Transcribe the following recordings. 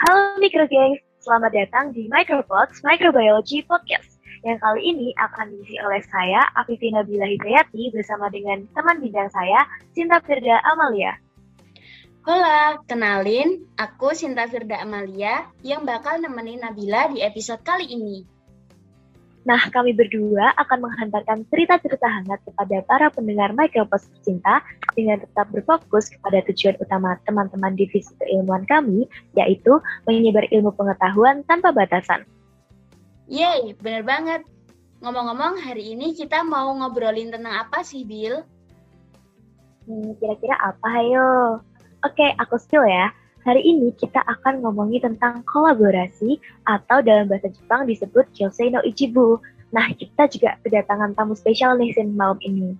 Halo Micro Gengs, selamat datang di Micropods Microbiology Podcast yang kali ini akan diisi oleh saya, Afifina Bila Hidayati, bersama dengan teman bidang saya, Sinta Firda Amalia. Halo, kenalin, aku Sinta Firda Amalia yang bakal nemenin Nabila di episode kali ini. Nah, kami berdua akan menghantarkan cerita-cerita hangat kepada para pendengar Micropost Cinta dengan tetap berfokus kepada tujuan utama teman-teman divisi keilmuan kami, yaitu menyebar ilmu pengetahuan tanpa batasan. Yeay, bener banget. Ngomong-ngomong, hari ini kita mau ngobrolin tentang apa sih, Bill? Hmm, kira-kira apa, ayo? Oke, aku skill ya. Hari ini kita akan ngomongin tentang kolaborasi atau dalam bahasa Jepang disebut Kyosei no Ichibu. Nah, kita juga kedatangan tamu spesial nih Sin malam ini.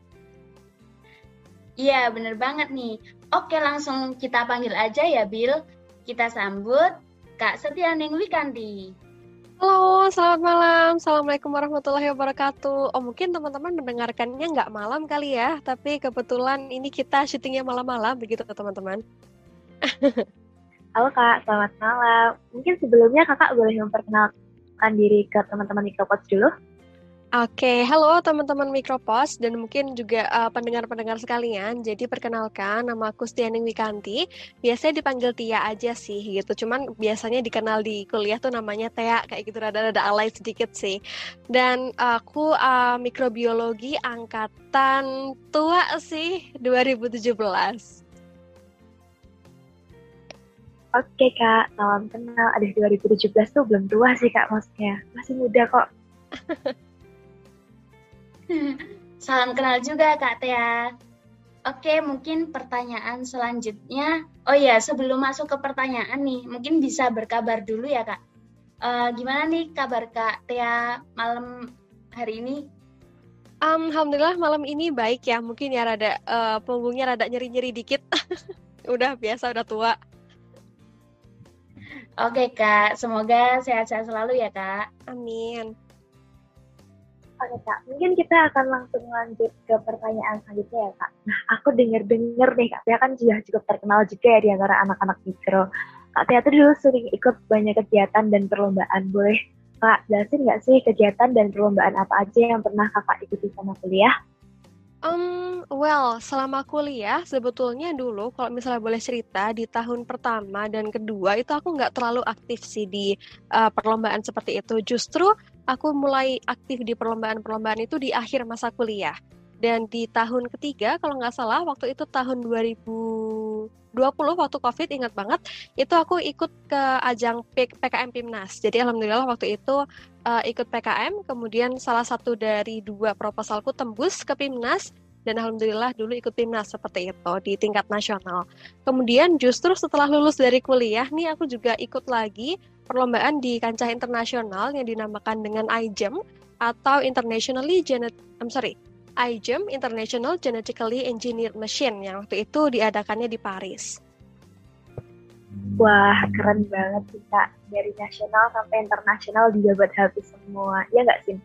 Iya, bener banget nih. Oke, langsung kita panggil aja ya, Bill. Kita sambut Kak Setianing Wikanti. Halo, selamat malam. Assalamualaikum warahmatullahi wabarakatuh. Oh, mungkin teman-teman mendengarkannya nggak malam kali ya, tapi kebetulan ini kita syutingnya malam-malam, begitu teman-teman. Halo Kak, selamat malam. Mungkin sebelumnya Kakak boleh memperkenalkan diri ke teman-teman Micropods dulu? Oke, halo teman-teman Micropost dan mungkin juga uh, pendengar-pendengar sekalian. Jadi perkenalkan, nama aku Stianing Wikanti. Biasanya dipanggil Tia aja sih gitu. Cuman biasanya dikenal di kuliah tuh namanya Tia, kayak gitu rada-rada alay sedikit sih. Dan aku uh, mikrobiologi angkatan tua sih, 2017. Oke kak, salam kenal. Ada 2017 tuh belum tua sih kak maksudnya. Masih muda kok. salam kenal juga kak Tia. Oke, mungkin pertanyaan selanjutnya. Oh ya, sebelum masuk ke pertanyaan nih, mungkin bisa berkabar dulu ya kak. Uh, gimana nih kabar kak Tia malam hari ini? Um, Alhamdulillah malam ini baik ya. Mungkin ya rada uh, punggungnya rada nyeri-nyeri dikit. udah biasa, udah tua. Oke Kak, semoga sehat-sehat selalu ya Kak. Amin. Oke Kak, mungkin kita akan langsung lanjut ke pertanyaan selanjutnya ya Kak. Nah, aku denger-denger nih Kak Tia kan juga cukup terkenal juga ya di antara anak-anak mikro. Kak Tia tuh dulu sering ikut banyak kegiatan dan perlombaan. Boleh Kak jelasin nggak sih kegiatan dan perlombaan apa aja yang pernah Kakak ikuti sama kuliah? Um, well, selama kuliah sebetulnya dulu kalau misalnya boleh cerita di tahun pertama dan kedua itu aku nggak terlalu aktif sih di uh, perlombaan seperti itu. Justru aku mulai aktif di perlombaan-perlombaan itu di akhir masa kuliah. Dan di tahun ketiga, kalau nggak salah, waktu itu tahun 2020 waktu COVID, ingat banget, itu aku ikut ke ajang PKM Pimnas. Jadi alhamdulillah waktu itu uh, ikut PKM, kemudian salah satu dari dua proposalku tembus ke Pimnas, dan alhamdulillah dulu ikut timnas seperti itu di tingkat nasional. Kemudian justru setelah lulus dari kuliah nih aku juga ikut lagi perlombaan di kancah internasional yang dinamakan dengan IGEM atau Internationally Genet I'm sorry IGEM International Genetically Engineered Machine yang waktu itu diadakannya di Paris. Wah, keren banget sih Kak. Dari nasional sampai internasional dijabat habis semua. Ya nggak sih?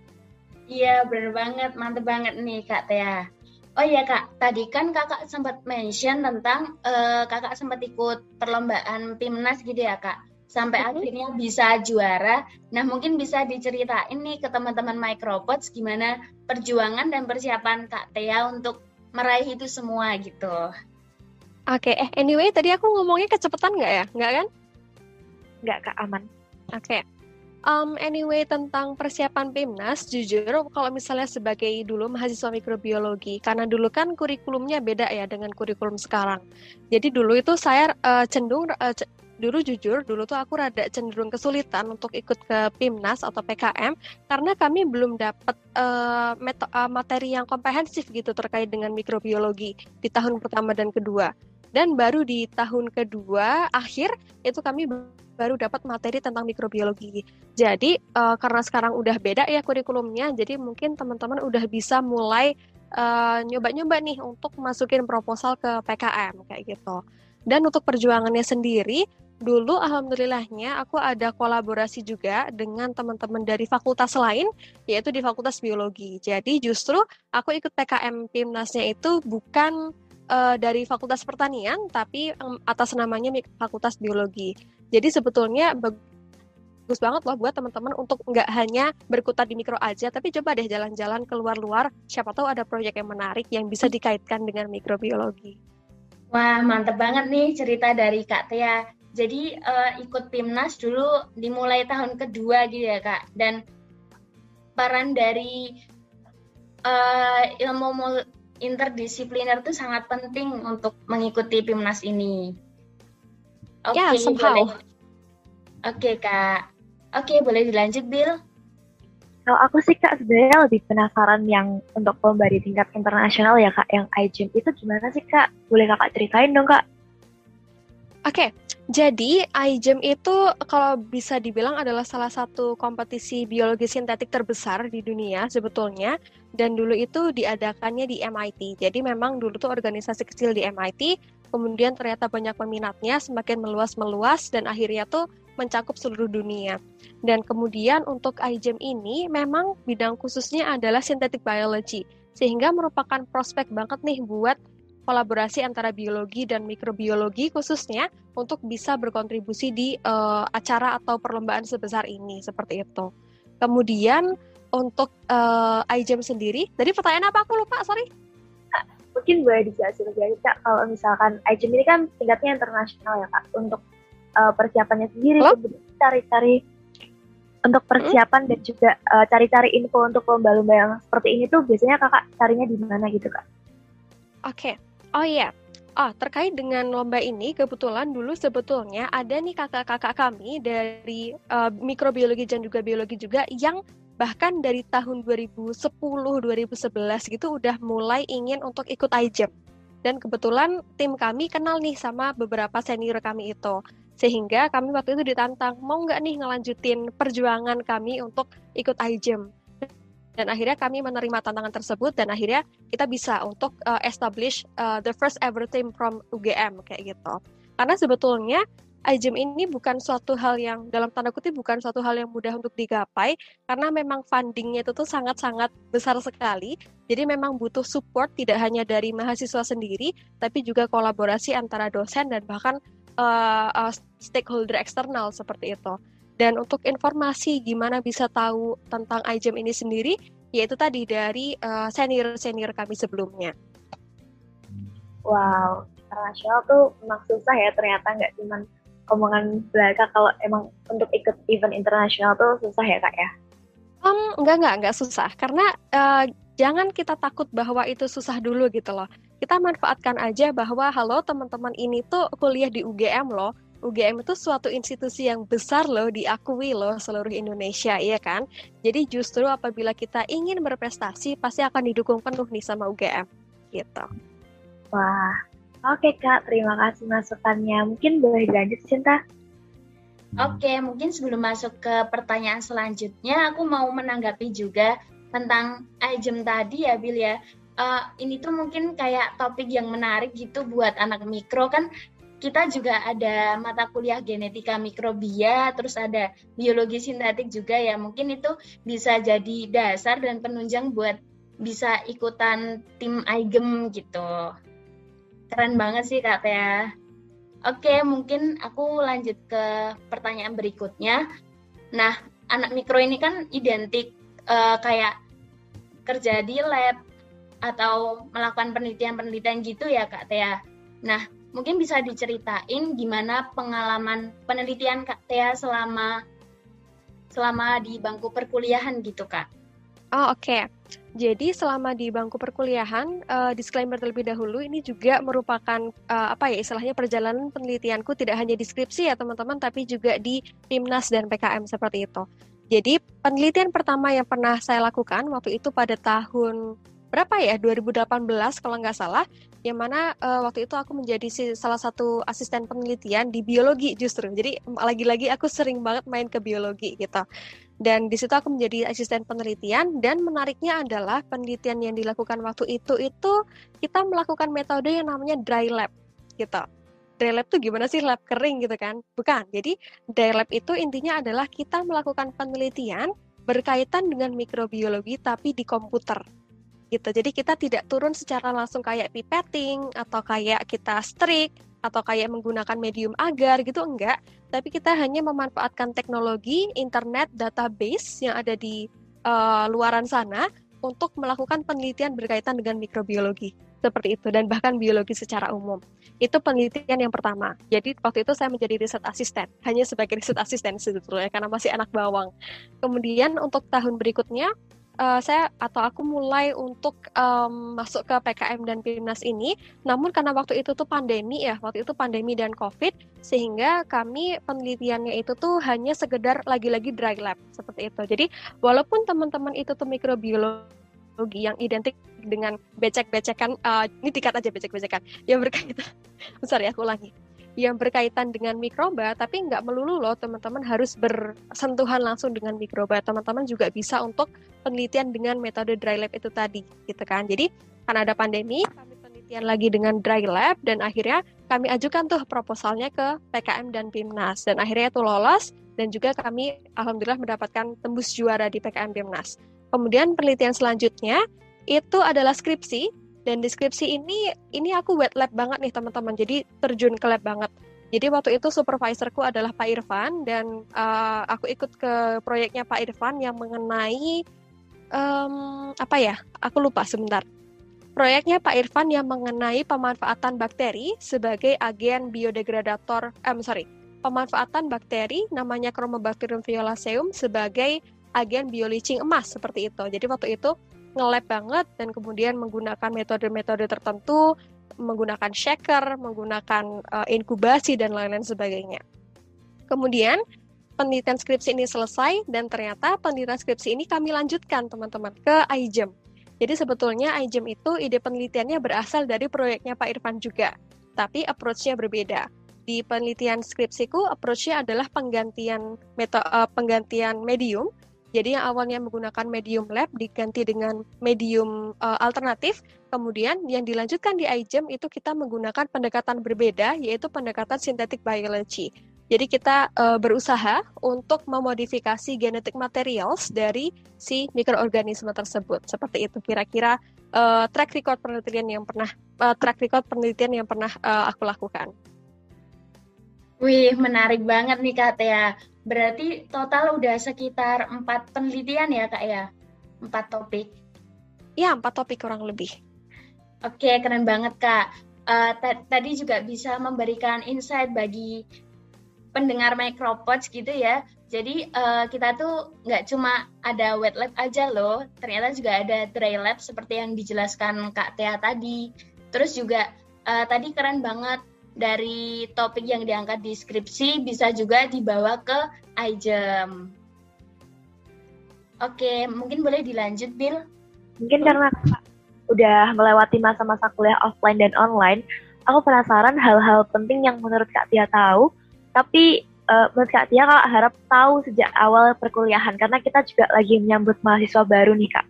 Iya, bener banget. Mantep banget nih Kak Tia. Oh iya Kak, tadi kan Kakak sempat mention tentang uh, Kakak sempat ikut perlombaan Pimnas gitu ya Kak. Sampai mm -hmm. akhirnya bisa juara. Nah, mungkin bisa diceritain nih ke teman-teman Micropods gimana perjuangan dan persiapan Kak Tia untuk meraih itu semua gitu. Oke, okay. eh anyway tadi aku ngomongnya kecepatan nggak ya? Nggak kan? Nggak, Kak, aman. Oke. Okay. Um, anyway tentang persiapan PIMNAS, jujur kalau misalnya sebagai dulu mahasiswa mikrobiologi, karena dulu kan kurikulumnya beda ya dengan kurikulum sekarang. Jadi dulu itu saya uh, cenderung uh, dulu jujur dulu tuh aku rada cenderung kesulitan untuk ikut ke PIMNAS atau PKM karena kami belum dapat uh, uh, materi yang komprehensif gitu terkait dengan mikrobiologi di tahun pertama dan kedua. Dan baru di tahun kedua akhir itu kami baru dapat materi tentang mikrobiologi. Jadi uh, karena sekarang udah beda ya kurikulumnya, jadi mungkin teman-teman udah bisa mulai nyoba nyoba-nyoba nih untuk masukin proposal ke PKM kayak gitu. Dan untuk perjuangannya sendiri, dulu alhamdulillahnya aku ada kolaborasi juga dengan teman-teman dari fakultas lain, yaitu di fakultas biologi. Jadi justru aku ikut PKM PIMNASnya itu bukan uh, dari Fakultas Pertanian, tapi atas namanya Fakultas Biologi. Jadi sebetulnya bagus banget loh buat teman-teman untuk nggak hanya berkutat di mikro aja, tapi coba deh jalan-jalan keluar-luar. Siapa tahu ada proyek yang menarik yang bisa dikaitkan dengan mikrobiologi. Wah, mantep banget nih cerita dari Kak Tia. Jadi uh, ikut timnas dulu dimulai tahun kedua gitu ya Kak. Dan peran dari uh, ilmu interdisipliner itu sangat penting untuk mengikuti timnas ini. Oke, okay, yeah, boleh. Oke okay, kak. Oke, okay, boleh dilanjut Bill. Kalau aku sih kak sebenarnya lebih penasaran yang untuk lomba di tingkat internasional ya kak, yang iGym itu gimana sih kak? Boleh kakak ceritain dong kak? Oke, okay, jadi iGEM itu kalau bisa dibilang adalah salah satu kompetisi biologi sintetik terbesar di dunia sebetulnya dan dulu itu diadakannya di MIT. Jadi memang dulu tuh organisasi kecil di MIT, kemudian ternyata banyak peminatnya, semakin meluas-meluas dan akhirnya tuh mencakup seluruh dunia. Dan kemudian untuk iGEM ini memang bidang khususnya adalah synthetic biology, sehingga merupakan prospek banget nih buat kolaborasi antara biologi dan mikrobiologi khususnya untuk bisa berkontribusi di uh, acara atau perlombaan sebesar ini seperti itu. Kemudian untuk uh, iGEM sendiri, tadi pertanyaan apa aku lupa, sorry. Mungkin boleh dijelasin lagi kak, kalau misalkan iGEM ini kan tingkatnya internasional ya kak, untuk uh, persiapannya sendiri, cari-cari untuk hmm? persiapan hmm? dan juga cari-cari uh, info untuk lomba-lomba yang seperti ini tuh biasanya kakak carinya di mana gitu kak? Oke, okay. Oh iya, Oh, terkait dengan lomba ini, kebetulan dulu sebetulnya ada nih kakak-kakak kami dari uh, mikrobiologi dan juga biologi juga yang bahkan dari tahun 2010, 2011 gitu udah mulai ingin untuk ikut IJEP. Dan kebetulan tim kami kenal nih sama beberapa senior kami itu. Sehingga kami waktu itu ditantang, mau nggak nih ngelanjutin perjuangan kami untuk ikut IJEM dan akhirnya kami menerima tantangan tersebut dan akhirnya kita bisa untuk uh, establish uh, the first ever team from UGM kayak gitu. Karena sebetulnya IJEM ini bukan suatu hal yang dalam tanda kutip bukan suatu hal yang mudah untuk digapai karena memang fundingnya itu tuh sangat-sangat besar sekali. Jadi memang butuh support tidak hanya dari mahasiswa sendiri tapi juga kolaborasi antara dosen dan bahkan uh, uh, stakeholder eksternal seperti itu. Dan untuk informasi gimana bisa tahu tentang iGEM ini sendiri, yaitu tadi dari uh, senior-senior kami sebelumnya. Wow, internasional tuh memang susah ya ternyata nggak cuma omongan belaka kalau emang untuk ikut event internasional tuh susah ya kak ya? Um, enggak, enggak, enggak susah. Karena uh, jangan kita takut bahwa itu susah dulu gitu loh. Kita manfaatkan aja bahwa halo teman-teman ini tuh kuliah di UGM loh UGM itu suatu institusi yang besar loh, diakui loh seluruh Indonesia, iya kan? Jadi justru apabila kita ingin berprestasi, pasti akan didukung penuh nih sama UGM, gitu. Wah, oke Kak, terima kasih masukannya. Mungkin boleh dilanjut, Cinta? Oke, mungkin sebelum masuk ke pertanyaan selanjutnya, aku mau menanggapi juga tentang iGEM tadi ya, Bill ya. Uh, ini tuh mungkin kayak topik yang menarik gitu buat anak mikro kan kita juga ada mata kuliah genetika mikrobia, terus ada biologi sintetik juga ya. Mungkin itu bisa jadi dasar dan penunjang buat bisa ikutan tim IGEM gitu. Keren banget sih Kak Tia. Oke, mungkin aku lanjut ke pertanyaan berikutnya. Nah, anak mikro ini kan identik uh, kayak kerja di lab atau melakukan penelitian-penelitian gitu ya Kak Tia. Nah, Mungkin bisa diceritain gimana pengalaman penelitian Kak Tia selama selama di bangku perkuliahan gitu Kak. Oh oke. Okay. Jadi selama di bangku perkuliahan, uh, disclaimer terlebih dahulu ini juga merupakan uh, apa ya istilahnya perjalanan penelitianku tidak hanya deskripsi ya teman-teman, tapi juga di PIMNAS dan PKM seperti itu. Jadi penelitian pertama yang pernah saya lakukan waktu itu pada tahun berapa ya? 2018 kalau nggak salah yang mana uh, waktu itu aku menjadi si, salah satu asisten penelitian di biologi justru. Jadi lagi-lagi aku sering banget main ke biologi gitu dan di situ aku menjadi asisten penelitian dan menariknya adalah penelitian yang dilakukan waktu itu itu kita melakukan metode yang namanya dry lab gitu. Dry lab tuh gimana sih? Lab kering gitu kan? Bukan. Jadi dry lab itu intinya adalah kita melakukan penelitian berkaitan dengan mikrobiologi tapi di komputer gitu. Jadi kita tidak turun secara langsung kayak pipetting atau kayak kita strik atau kayak menggunakan medium agar gitu enggak, tapi kita hanya memanfaatkan teknologi internet database yang ada di uh, luaran sana untuk melakukan penelitian berkaitan dengan mikrobiologi seperti itu dan bahkan biologi secara umum. Itu penelitian yang pertama. Jadi waktu itu saya menjadi riset asisten, hanya sebagai riset asisten sebetulnya karena masih anak bawang. Kemudian untuk tahun berikutnya uh, saya atau aku mulai untuk um, masuk ke PKM dan PIMNAS ini. Namun karena waktu itu tuh pandemi ya, waktu itu pandemi dan COVID, sehingga kami penelitiannya itu tuh hanya sekedar lagi-lagi dry lab seperti itu. Jadi walaupun teman-teman itu tuh mikrobiologi yang identik dengan becek-becekan, uh, ini tiket aja becek-becekan, yang berkaitan, ya aku ulangi, yang berkaitan dengan mikroba, tapi nggak melulu loh teman-teman harus bersentuhan langsung dengan mikroba. Teman-teman juga bisa untuk penelitian dengan metode dry lab itu tadi, gitu kan. Jadi karena ada pandemi, kami penelitian lagi dengan dry lab dan akhirnya kami ajukan tuh proposalnya ke PKM dan PIMNAS dan akhirnya itu lolos dan juga kami alhamdulillah mendapatkan tembus juara di PKM PIMNAS. Kemudian penelitian selanjutnya itu adalah skripsi dan deskripsi ini ini aku wet lab banget nih teman-teman. Jadi terjun ke lab banget. Jadi waktu itu supervisorku adalah Pak Irfan dan uh, aku ikut ke proyeknya Pak Irfan yang mengenai um, apa ya? Aku lupa sebentar. Proyeknya Pak Irfan yang mengenai pemanfaatan bakteri sebagai agen biodegradator um, sorry pemanfaatan bakteri namanya Chromobacterium violaceum sebagai agen biolicing emas seperti itu. Jadi waktu itu nge-lab banget dan kemudian menggunakan metode-metode tertentu, menggunakan shaker, menggunakan uh, inkubasi dan lain-lain sebagainya. Kemudian penelitian skripsi ini selesai dan ternyata penelitian skripsi ini kami lanjutkan teman-teman ke iGEM. Jadi sebetulnya iGEM itu ide penelitiannya berasal dari proyeknya Pak Irfan juga, tapi approach-nya berbeda. Di penelitian skripsiku, approach-nya adalah penggantian metode uh, penggantian medium jadi yang awalnya menggunakan medium lab diganti dengan medium uh, alternatif. Kemudian yang dilanjutkan di iGEM itu kita menggunakan pendekatan berbeda yaitu pendekatan synthetic biology. Jadi kita uh, berusaha untuk memodifikasi genetic materials dari si mikroorganisme tersebut. Seperti itu kira-kira uh, track record penelitian yang pernah uh, track record penelitian yang pernah uh, aku lakukan. Wih, menarik banget nih Kak Tia. Berarti total udah sekitar empat penelitian ya kak ya? Empat topik? Ya, empat topik kurang lebih. Oke, keren banget kak. Uh, tadi juga bisa memberikan insight bagi pendengar micropods gitu ya. Jadi uh, kita tuh nggak cuma ada wet lab aja loh, ternyata juga ada dry lab seperti yang dijelaskan Kak Tia tadi. Terus juga uh, tadi keren banget dari topik yang diangkat di skripsi bisa juga dibawa ke iJam. Oke, mungkin boleh dilanjut, Bill? Mungkin karena udah melewati masa-masa kuliah offline dan online, aku penasaran hal-hal penting yang menurut Kak Tia tahu, tapi uh, menurut Kak Tia kalau harap tahu sejak awal perkuliahan, karena kita juga lagi menyambut mahasiswa baru nih, Kak.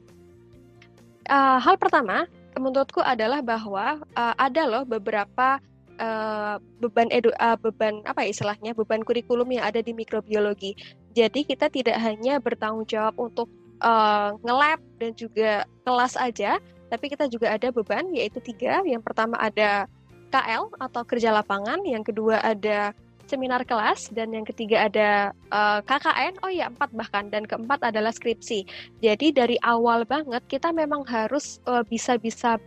Uh, hal pertama, menurutku adalah bahwa uh, ada loh beberapa uh, beban edu uh, beban apa ya istilahnya beban kurikulum yang ada di mikrobiologi. Jadi kita tidak hanya bertanggung jawab untuk uh, nge-lab dan juga kelas aja, tapi kita juga ada beban yaitu tiga. Yang pertama ada KL atau kerja lapangan, yang kedua ada seminar kelas dan yang ketiga ada uh, KKN oh ya empat bahkan dan keempat adalah skripsi jadi dari awal banget kita memang harus uh, bisa-bisa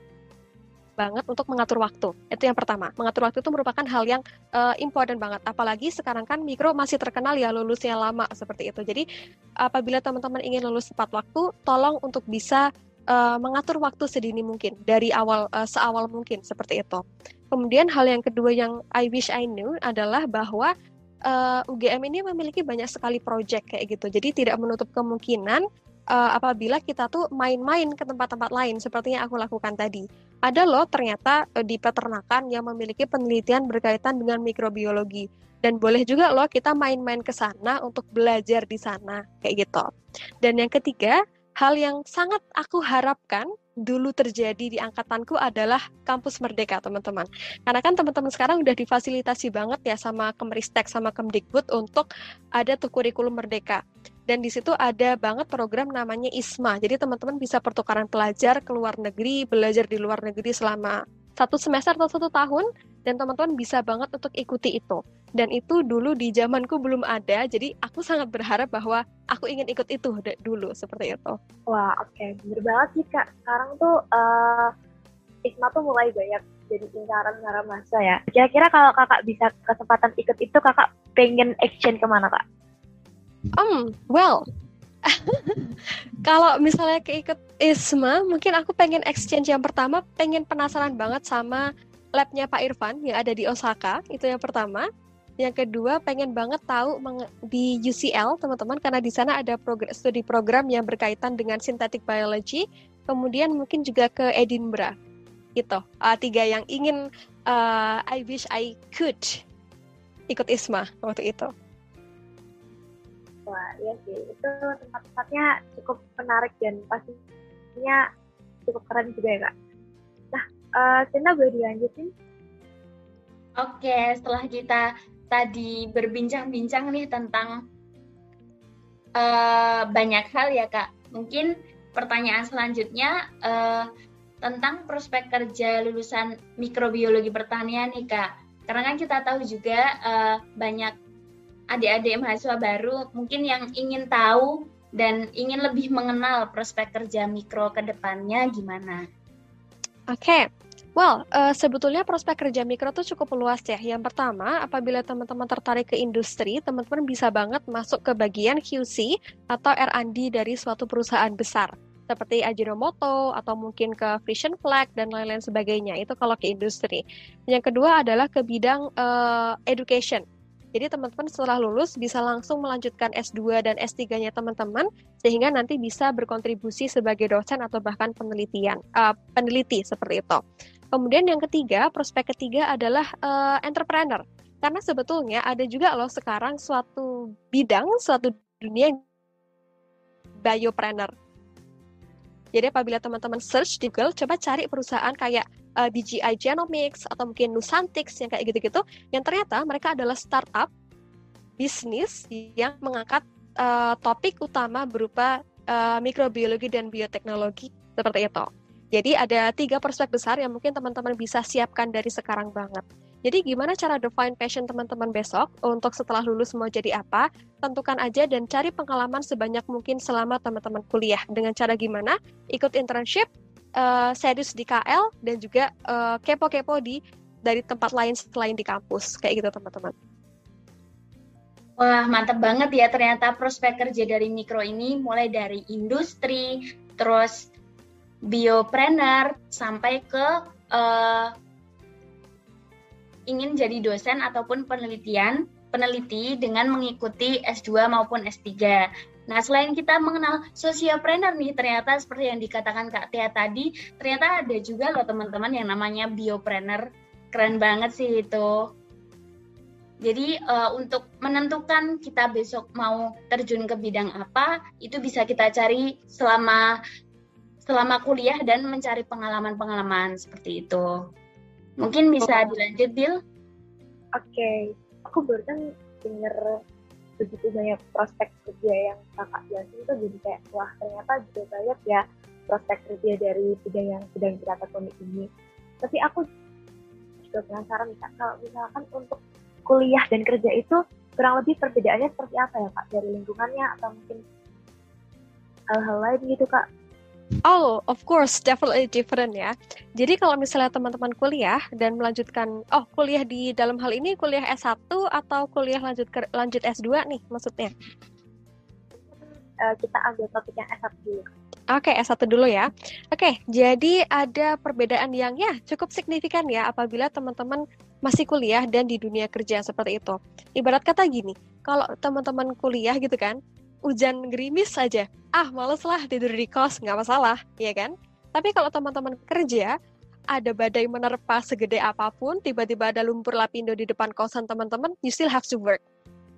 banget untuk mengatur waktu. Itu yang pertama. Mengatur waktu itu merupakan hal yang uh, important banget. Apalagi sekarang kan mikro masih terkenal ya lulusnya lama seperti itu. Jadi apabila teman-teman ingin lulus tepat waktu, tolong untuk bisa uh, mengatur waktu sedini mungkin dari awal uh, seawal mungkin seperti itu. Kemudian hal yang kedua yang I wish I knew adalah bahwa uh, UGM ini memiliki banyak sekali project kayak gitu. Jadi tidak menutup kemungkinan uh, apabila kita tuh main-main ke tempat-tempat lain seperti yang aku lakukan tadi. Ada loh ternyata uh, di peternakan yang memiliki penelitian berkaitan dengan mikrobiologi dan boleh juga loh kita main-main ke sana untuk belajar di sana kayak gitu. Dan yang ketiga, hal yang sangat aku harapkan dulu terjadi di angkatanku adalah kampus merdeka teman-teman karena kan teman-teman sekarang udah difasilitasi banget ya sama Kemristek sama Kemdikbud untuk ada tuh kurikulum merdeka dan di situ ada banget program namanya ISMA. Jadi teman-teman bisa pertukaran pelajar ke luar negeri, belajar di luar negeri selama satu semester atau satu tahun, dan teman-teman bisa banget untuk ikuti itu. Dan itu dulu di zamanku belum ada, jadi aku sangat berharap bahwa aku ingin ikut itu dulu seperti itu. Wah, oke, okay. bener banget sih kak. Sekarang tuh uh, ISMA tuh mulai banyak jadi incaran para masa ya. Kira-kira kalau kakak bisa kesempatan ikut itu, kakak pengen exchange ke mana kak? Um, well, kalau misalnya keikut ISMA, mungkin aku pengen exchange yang pertama, pengen penasaran banget sama labnya Pak Irfan yang ada di Osaka, itu yang pertama. Yang kedua, pengen banget tahu di UCL, teman-teman, karena di sana ada progr studi program yang berkaitan dengan synthetic biology. Kemudian mungkin juga ke Edinburgh, gitu. Uh, tiga yang ingin, uh, I wish I could ikut ISMA waktu itu. Wah, iya sih. Itu tempat-tempatnya cukup menarik dan pastinya cukup keren juga ya, Kak. Nah, uh, boleh dilanjutin? Oke, setelah kita tadi berbincang-bincang nih tentang uh, banyak hal ya, Kak. Mungkin pertanyaan selanjutnya uh, tentang prospek kerja lulusan mikrobiologi pertanian nih, Kak. Karena kan kita tahu juga uh, banyak adik-adik mahasiswa baru mungkin yang ingin tahu dan ingin lebih mengenal prospek kerja mikro ke depannya gimana? Oke, okay. well uh, sebetulnya prospek kerja mikro tuh cukup luas ya. Yang pertama, apabila teman-teman tertarik ke industri, teman-teman bisa banget masuk ke bagian QC atau R&D dari suatu perusahaan besar seperti Ajinomoto atau mungkin ke Vision Flag dan lain-lain sebagainya. Itu kalau ke industri. Yang kedua adalah ke bidang uh, education jadi teman-teman setelah lulus bisa langsung melanjutkan S2 dan S3-nya teman-teman sehingga nanti bisa berkontribusi sebagai dosen atau bahkan penelitian uh, peneliti seperti itu. Kemudian yang ketiga, prospek ketiga adalah uh, entrepreneur. Karena sebetulnya ada juga loh sekarang suatu bidang, suatu dunia biopreneur. Jadi apabila teman-teman search di Google, coba cari perusahaan kayak uh, eh, BGI Genomics atau mungkin Nusantics yang kayak gitu-gitu yang ternyata mereka adalah startup bisnis yang mengangkat uh, topik utama berupa uh, mikrobiologi dan bioteknologi seperti itu. Jadi ada tiga prospek besar yang mungkin teman-teman bisa siapkan dari sekarang banget. Jadi gimana cara define passion teman-teman besok untuk setelah lulus mau jadi apa? Tentukan aja dan cari pengalaman sebanyak mungkin selama teman-teman kuliah. Dengan cara gimana? Ikut internship, uh, serius di KL dan juga uh, kepo-kepo di dari tempat lain selain di kampus kayak gitu teman-teman. Wah mantap banget ya ternyata prospek kerja dari mikro ini mulai dari industri terus biopreneur sampai ke uh, ingin jadi dosen ataupun penelitian peneliti dengan mengikuti S2 maupun S3. Nah, selain kita mengenal sosiopreneur nih, ternyata seperti yang dikatakan Kak Tia tadi, ternyata ada juga loh teman-teman yang namanya biopreneur. Keren banget sih itu. Jadi uh, untuk menentukan kita besok mau terjun ke bidang apa, itu bisa kita cari selama selama kuliah dan mencari pengalaman-pengalaman seperti itu. Mungkin bisa dilanjut, Bill? Oke, okay. aku barusan dengar begitu banyak prospek kerja yang kakak jelasin itu jadi kayak wah ternyata juga banyak ya prospek kerja dari bidang yang sedang kita tekuni ini tapi aku juga penasaran kak kalau misalkan untuk kuliah dan kerja itu kurang lebih perbedaannya seperti apa ya kak dari lingkungannya atau mungkin hal-hal lain gitu kak Oh, of course, definitely different ya. Jadi kalau misalnya teman-teman kuliah dan melanjutkan, oh kuliah di dalam hal ini kuliah S1 atau kuliah lanjut lanjut S2 nih maksudnya? Uh, kita ambil topik yang S1 dulu. Oke, okay, S1 dulu ya. Oke, okay, jadi ada perbedaan yang ya cukup signifikan ya apabila teman-teman masih kuliah dan di dunia kerja seperti itu. Ibarat kata gini, kalau teman-teman kuliah gitu kan, hujan gerimis saja, ah males lah tidur di kos, nggak masalah, ya kan? Tapi kalau teman-teman kerja, ada badai menerpa segede apa pun, tiba-tiba ada lumpur lapindo di depan kosan teman-teman, you still have to work.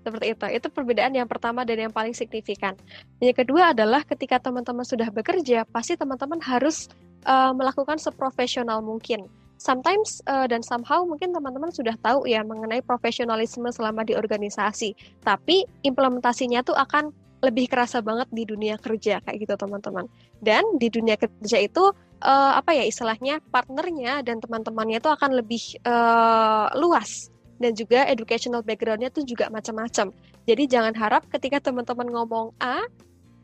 Seperti itu. Itu perbedaan yang pertama dan yang paling signifikan. Yang kedua adalah ketika teman-teman sudah bekerja, pasti teman-teman harus uh, melakukan seprofesional mungkin. Sometimes uh, dan somehow mungkin teman-teman sudah tahu ya mengenai profesionalisme selama di organisasi, tapi implementasinya tuh akan lebih kerasa banget di dunia kerja kayak gitu teman-teman. Dan di dunia kerja itu uh, apa ya istilahnya partnernya dan teman-temannya itu akan lebih uh, luas dan juga educational backgroundnya tuh juga macam-macam. Jadi jangan harap ketika teman-teman ngomong A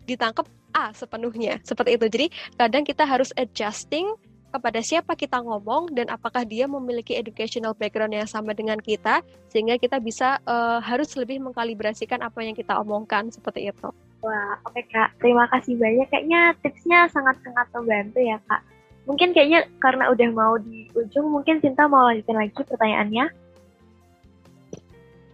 ditangkap A sepenuhnya seperti itu. Jadi kadang kita harus adjusting kepada siapa kita ngomong dan apakah dia memiliki educational background yang sama dengan kita sehingga kita bisa uh, harus lebih mengkalibrasikan apa yang kita omongkan seperti itu. Wah, oke okay, Kak. Terima kasih banyak. Kayaknya tipsnya sangat-sangat membantu ya Kak. Mungkin kayaknya karena udah mau di ujung, mungkin Cinta mau lanjutin lagi pertanyaannya.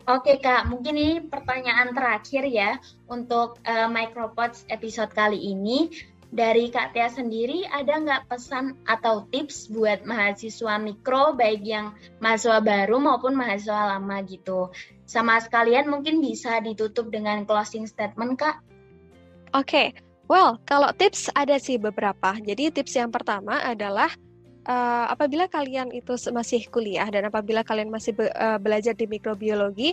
Oke Kak, mungkin ini pertanyaan terakhir ya untuk uh, Micropods episode kali ini dari Kak Tia sendiri ada nggak pesan atau tips buat mahasiswa mikro baik yang mahasiswa baru maupun mahasiswa lama gitu? Sama sekalian mungkin bisa ditutup dengan closing statement Kak? Oke, okay. well kalau tips ada sih beberapa. Jadi tips yang pertama adalah uh, apabila kalian itu masih kuliah dan apabila kalian masih be, uh, belajar di mikrobiologi,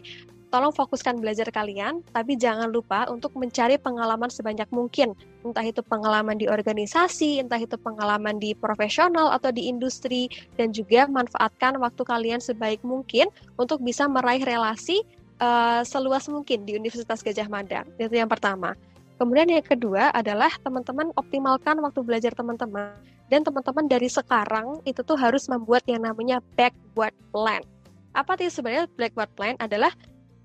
tolong fokuskan belajar kalian, tapi jangan lupa untuk mencari pengalaman sebanyak mungkin. Entah itu pengalaman di organisasi, entah itu pengalaman di profesional atau di industri, dan juga manfaatkan waktu kalian sebaik mungkin untuk bisa meraih relasi uh, seluas mungkin di Universitas Gajah Mada. Itu yang pertama. Kemudian yang kedua adalah teman-teman optimalkan waktu belajar teman-teman. Dan teman-teman dari sekarang itu tuh harus membuat yang namanya backward plan. Apa sih sebenarnya backward plan adalah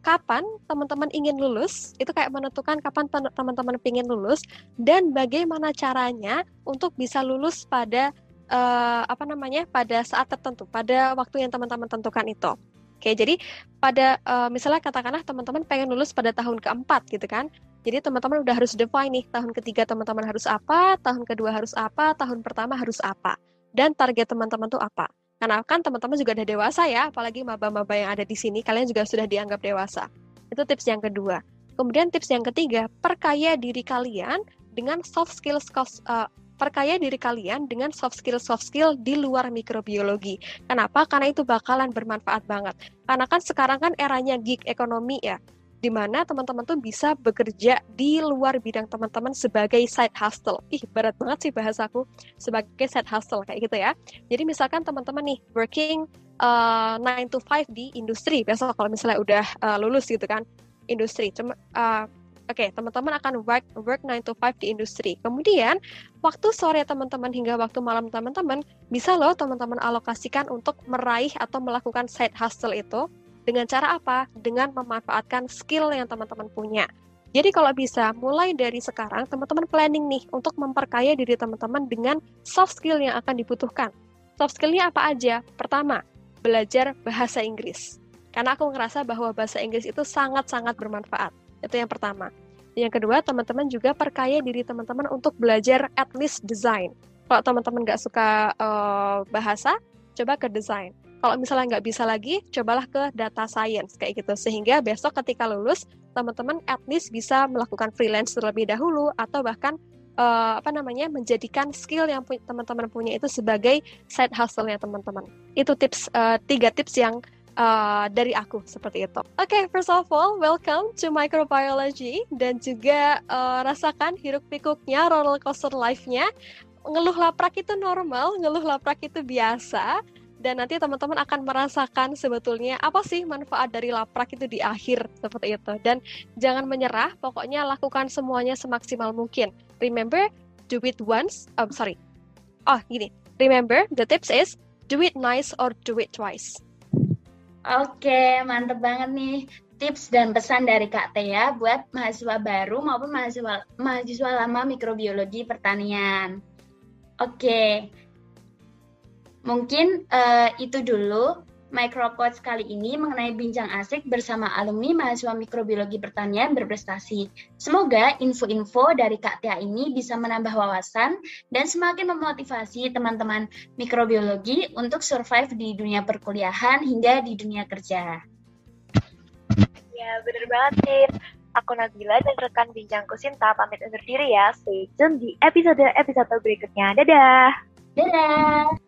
kapan teman-teman ingin lulus, itu kayak menentukan kapan teman-teman ingin lulus dan bagaimana caranya untuk bisa lulus pada uh, apa namanya pada saat tertentu, pada waktu yang teman-teman tentukan itu. Oke, jadi pada uh, misalnya katakanlah teman-teman pengen lulus pada tahun keempat gitu kan. Jadi teman-teman udah harus define nih tahun ketiga teman-teman harus apa, tahun kedua harus apa, tahun pertama harus apa, dan target teman-teman tuh apa. Karena kan teman-teman juga udah dewasa ya, apalagi maba-maba yang ada di sini, kalian juga sudah dianggap dewasa. Itu tips yang kedua. Kemudian tips yang ketiga, perkaya diri kalian dengan soft skill uh, perkaya diri kalian dengan soft skill soft skill di luar mikrobiologi. Kenapa? Karena itu bakalan bermanfaat banget. Karena kan sekarang kan eranya gig ekonomi ya di mana teman-teman tuh bisa bekerja di luar bidang teman-teman sebagai side hustle. Ih, berat banget sih bahasaku sebagai side hustle kayak gitu ya. Jadi misalkan teman-teman nih working uh, 9 to 5 di industri, besok kalau misalnya udah uh, lulus gitu kan, industri. Cuma uh, Oke, okay, teman-teman akan work work 9 to 5 di industri. Kemudian, waktu sore teman-teman hingga waktu malam teman-teman, bisa loh teman-teman alokasikan untuk meraih atau melakukan side hustle itu dengan cara apa? Dengan memanfaatkan skill yang teman-teman punya. Jadi kalau bisa, mulai dari sekarang teman-teman planning nih untuk memperkaya diri teman-teman dengan soft skill yang akan dibutuhkan. Soft skillnya apa aja? Pertama, belajar bahasa Inggris. Karena aku ngerasa bahwa bahasa Inggris itu sangat-sangat bermanfaat. Itu yang pertama. Yang kedua, teman-teman juga perkaya diri teman-teman untuk belajar at least design. Kalau teman-teman nggak suka uh, bahasa, coba ke design. Kalau misalnya nggak bisa lagi, cobalah ke data science kayak gitu. Sehingga besok ketika lulus, teman-teman at least bisa melakukan freelance terlebih dahulu atau bahkan uh, apa namanya menjadikan skill yang teman-teman punya itu sebagai side hustle-nya teman-teman. Itu tips uh, tiga tips yang uh, dari aku seperti itu. Oke, okay, first of all, welcome to microbiology dan juga uh, rasakan hiruk pikuknya roller coaster life-nya. Ngeluh laprak itu normal, ngeluh laprak itu biasa dan nanti teman-teman akan merasakan sebetulnya apa sih manfaat dari laprak itu di akhir seperti itu. Dan jangan menyerah pokoknya lakukan semuanya semaksimal mungkin. Remember do it once oh sorry. Oh gini. Remember the tips is do it nice or do it twice. Oke mantep banget nih tips dan pesan dari Kak Tia buat mahasiswa baru maupun mahasiswa mahasiswa lama mikrobiologi pertanian. Oke, Mungkin uh, itu dulu Micropods kali ini mengenai bincang asik bersama alumni mahasiswa mikrobiologi pertanian berprestasi. Semoga info-info dari Kak Tia ini bisa menambah wawasan dan semakin memotivasi teman-teman mikrobiologi untuk survive di dunia perkuliahan hingga di dunia kerja. Ya, bener banget. Aku Nabila dan rekan bincangku Sinta pamit undur diri ya. Stay tune di episode-episode berikutnya. Dadah! Dadah!